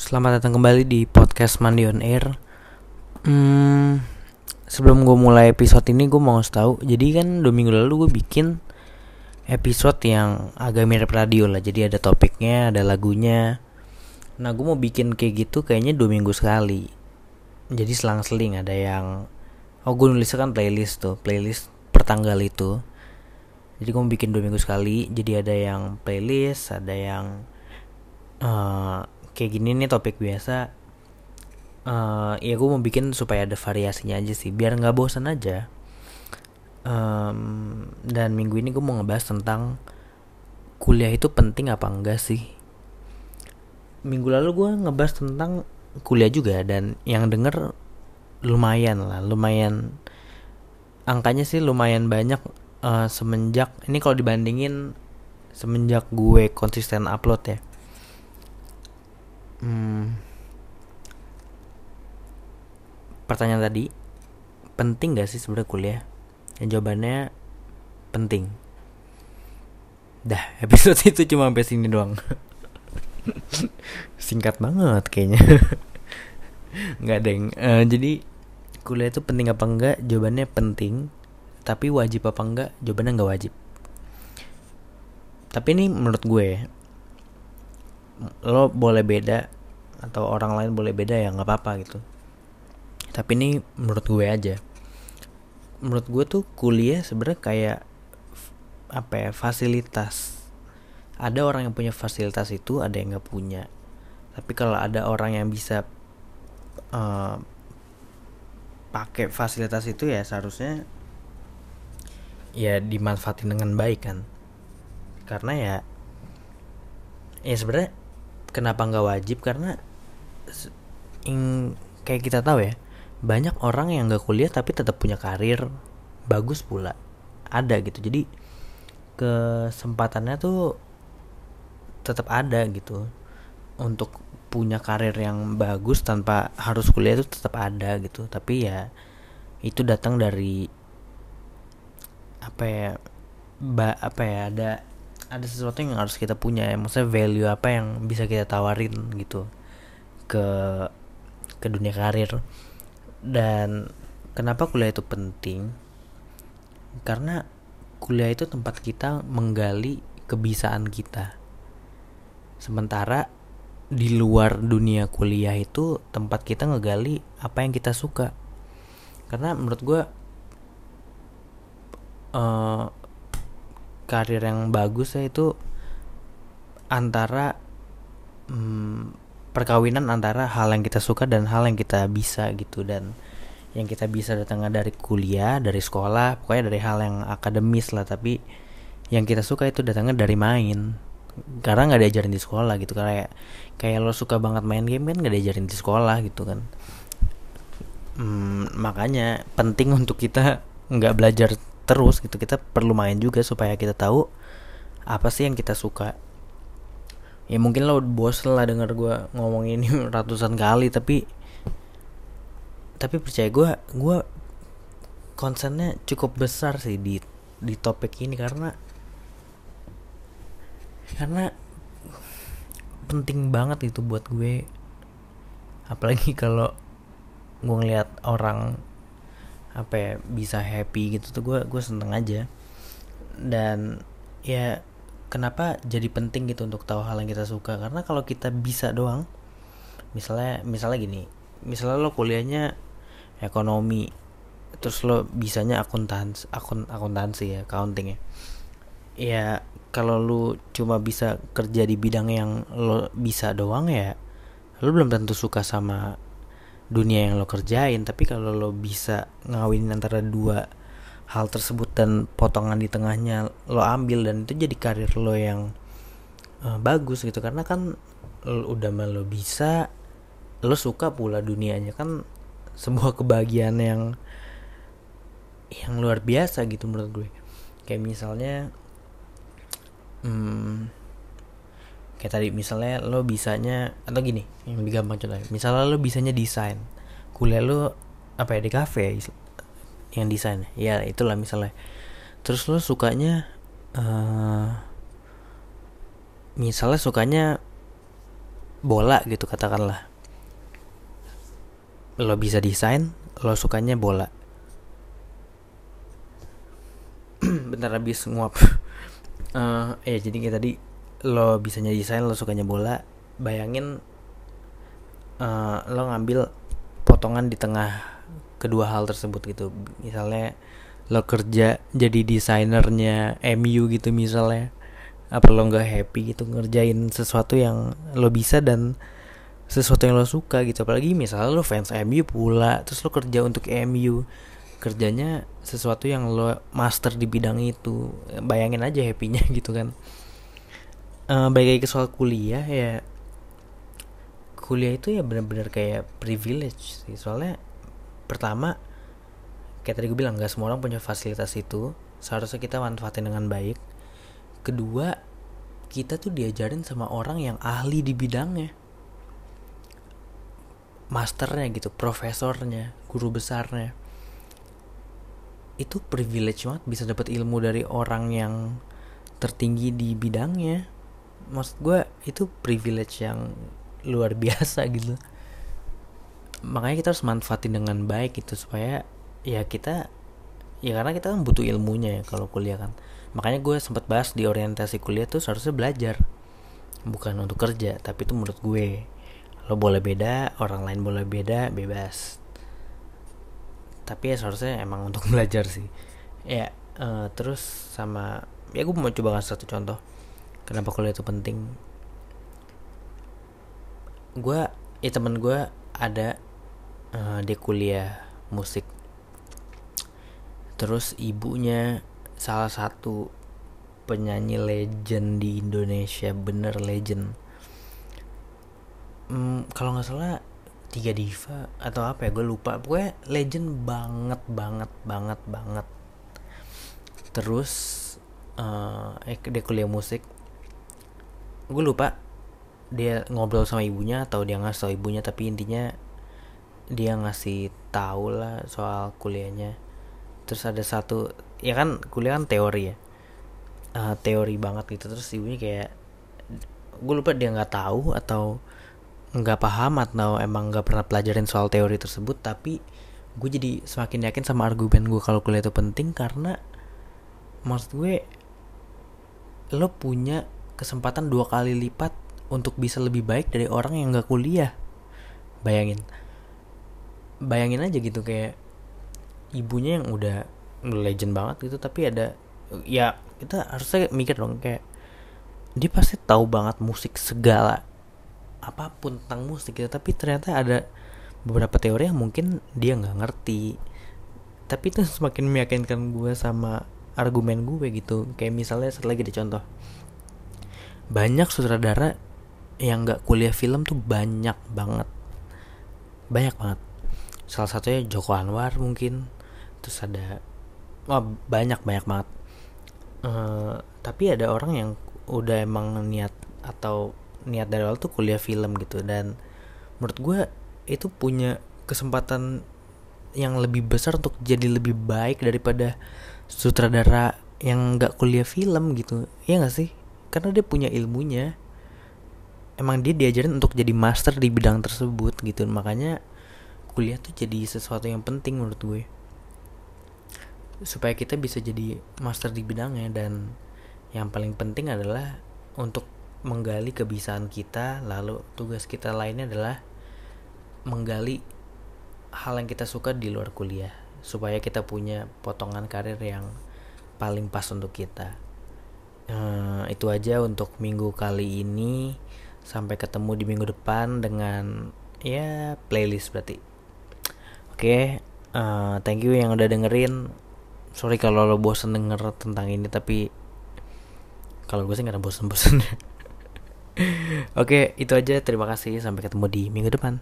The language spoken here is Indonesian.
Selamat datang kembali di podcast Mandi on Air. Hmm, sebelum gue mulai episode ini gue mau ngasih tahu. Jadi kan dua minggu lalu gue bikin episode yang agak mirip radio lah. Jadi ada topiknya, ada lagunya. Nah gue mau bikin kayak gitu kayaknya dua minggu sekali. Jadi selang-seling ada yang Oh gue nulisnya kan playlist tuh Playlist per tanggal itu Jadi gue mau bikin dua minggu sekali Jadi ada yang playlist Ada yang uh, Kayak gini nih topik biasa. Uh, Ya gue mau bikin supaya ada variasinya aja sih Biar gak bosan aja. Um, Dan minggu ini gue mau ngebahas tentang Kuliah itu penting apa enggak sih? Minggu lalu gue ngebahas tentang kuliah juga Dan yang denger lumayan lah lumayan angkanya sih lumayan banyak uh, semenjak ini kalau dibandingin semenjak gue konsisten upload ya hmm, pertanyaan tadi penting gak sih sebenarnya kuliah? Ya, jawabannya penting. Dah episode itu cuma sampai sini doang. Singkat banget kayaknya. Nggak deng. Uh, jadi kuliah itu penting apa enggak jawabannya penting. Tapi wajib apa enggak jawabannya enggak wajib. Tapi ini menurut gue lo boleh beda atau orang lain boleh beda ya nggak apa-apa gitu. Tapi ini menurut gue aja. Menurut gue tuh kuliah sebenarnya kayak apa ya fasilitas. Ada orang yang punya fasilitas itu ada yang nggak punya. Tapi kalau ada orang yang bisa uh, pakai fasilitas itu ya seharusnya ya dimanfaatin dengan baik kan. Karena ya ya sebenarnya kenapa nggak wajib? Karena in, kayak kita tahu ya banyak orang yang nggak kuliah tapi tetap punya karir. Bagus pula. Ada gitu. Jadi kesempatannya tuh tetap ada gitu. Untuk punya karir yang bagus tanpa harus kuliah itu tetap ada gitu. Tapi ya itu datang dari apa ya ba, apa ya ada ada sesuatu yang harus kita punya ya. Maksudnya value apa yang bisa kita tawarin gitu ke ke dunia karir. Dan kenapa kuliah itu penting? Karena kuliah itu tempat kita menggali kebiasaan kita. Sementara di luar dunia kuliah itu tempat kita ngegali apa yang kita suka. Karena menurut gue uh, karir yang bagus ya itu antara um, perkawinan antara hal yang kita suka dan hal yang kita bisa gitu. Dan yang kita bisa datangnya dari kuliah dari sekolah pokoknya dari hal yang akademis lah. Tapi yang kita suka itu datangnya dari main. Karena nggak diajarin di sekolah gitu. Kayak kayak lo suka banget main game kan nggak diajarin di sekolah gitu kan. Hmm, makanya penting untuk kita nggak belajar terus gitu kita perlu main juga supaya kita tahu apa sih yang kita suka. Ya mungkin lo bos lah denger gue ngomong ini ratusan kali tapi tapi percaya gue gue konsennya cukup besar sih di di topik ini karena karena penting banget itu buat gue. Apalagi kalau gue ngeliat orang apa ya bisa happy gitu tuh gue gue seneng aja. Dan ya kenapa jadi penting gitu untuk tahu hal yang kita suka? Karena kalau kita bisa doang misalnya misalnya gini misalnya lo kuliahnya ekonomi terus lo bisanya akuntansi akun akuntansi ya accounting ya. Ya kalau lu cuma bisa kerja di bidang yang lo bisa doang ya lu belum tentu suka sama dunia yang lo kerjain tapi kalau lo bisa ngawinin antara dua hal tersebut dan potongan di tengahnya lo ambil dan itu jadi karir lo yang uh, bagus gitu. Karena kan lo, udah lo bisa lo suka pula dunianya. Kan sebuah kebahagiaan yang yang luar biasa gitu menurut gue. Kayak misalnya hmm, kayak tadi misalnya lo bisanya atau gini yang lebih gampang contohnya. Misalnya lo bisanya desain kuliah lo apa ya di kafe yang desain ya itulah misalnya. Terus lo sukanya uh, misalnya sukanya bola gitu katakanlah. Lo bisa desain lo sukanya bola. Bentar habis nguap. Uh, ya jadi kayak tadi lo bisanya desain lo sukanya bola bayangin uh, lo ngambil potongan di tengah kedua hal tersebut gitu. Misalnya lo kerja jadi desainernya MU gitu misalnya apa lo nggak happy gitu ngerjain sesuatu yang lo bisa dan sesuatu yang lo suka gitu. Apalagi misalnya lo fans MU pula terus lo kerja untuk MU kerjanya sesuatu yang lo master di bidang itu. Bayangin aja happynya gitu kan uh, baik lagi ke soal kuliah ya. Kuliah itu ya benar-benar kayak privilege sih. Soalnya pertama kayak tadi gue bilang nggak semua orang punya fasilitas itu. Seharusnya kita manfaatin dengan baik. Kedua kita tuh diajarin sama orang yang ahli di bidangnya. Masternya gitu, profesornya, guru besarnya. Itu privilege banget bisa dapat ilmu dari orang yang tertinggi di bidangnya. Maksud gue itu privilege yang luar biasa gitu. Makanya kita harus manfaatin dengan baik gitu supaya ya kita ya karena kita kan butuh ilmunya ya kalau kuliah kan. Makanya gue sempat bahas di orientasi kuliah tuh seharusnya belajar bukan untuk kerja tapi itu menurut gue lo boleh beda orang lain boleh beda bebas tapi ya seharusnya emang untuk belajar sih ya uh, terus sama ya gue mau coba kasih satu contoh kenapa kuliah itu penting? Gue ya temen gue ada uh, dia kuliah musik. Terus ibunya salah satu penyanyi legend di Indonesia bener legend. Hmm, kalau nggak salah tiga diva atau apa ya gue lupa. Pokoknya legend banget banget banget banget. Terus uh, eh dia kuliah musik gue lupa dia ngobrol sama ibunya atau dia ngasih tau ibunya tapi intinya dia ngasih tahu lah soal kuliahnya. Terus ada satu ya kan kuliah kan teori ya. Uh, teori banget gitu. Terus ibunya kayak gue lupa dia nggak tahu atau nggak paham atau emang nggak pernah pelajarin soal teori tersebut tapi gue jadi semakin yakin sama argumen gue kalau kuliah itu penting karena maksud gue lo punya kesempatan dua kali lipat untuk bisa lebih baik dari orang yang nggak kuliah. Bayangin. Bayangin aja gitu kayak ibunya yang udah legend banget gitu tapi ada ya kita harusnya mikir dong kayak dia pasti tahu banget musik segala apa pun tentang musik gitu tapi ternyata ada beberapa teori yang mungkin dia nggak ngerti. Tapi itu semakin meyakinkan gue sama argumen gue gitu. Kayak misalnya satu lagi di contoh banyak sutradara yang nggak kuliah film tuh banyak banget. Banyak banget. Salah satunya Joko Anwar mungkin. Terus ada wah banyak banyak banget. Uh, tapi ada orang yang udah emang niat atau niat dari awal tuh kuliah film gitu. Dan menurut gue itu punya kesempatan yang lebih besar untuk jadi lebih baik daripada sutradara yang nggak kuliah film gitu. Ya nggak sih karena dia punya ilmunya. Emang dia diajarin untuk jadi master di bidang tersebut gitu. Makanya kuliah tuh jadi sesuatu yang penting menurut gue. Supaya kita bisa jadi master di bidangnya. Dan yang paling penting adalah untuk menggali kebiasaan kita. Lalu tugas kita lainnya adalah menggali hal yang kita suka di luar kuliah. Supaya kita punya potongan karir yang paling pas untuk kita uh, itu aja untuk minggu kali ini sampai ketemu di minggu depan dengan ya playlist berarti oke okay, uh, thank you yang udah dengerin sorry kalau lo bosen denger tentang ini tapi kalau gue sih gak ada bosen-bosen Oke, itu aja. Terima kasih. Sampai ketemu di minggu depan.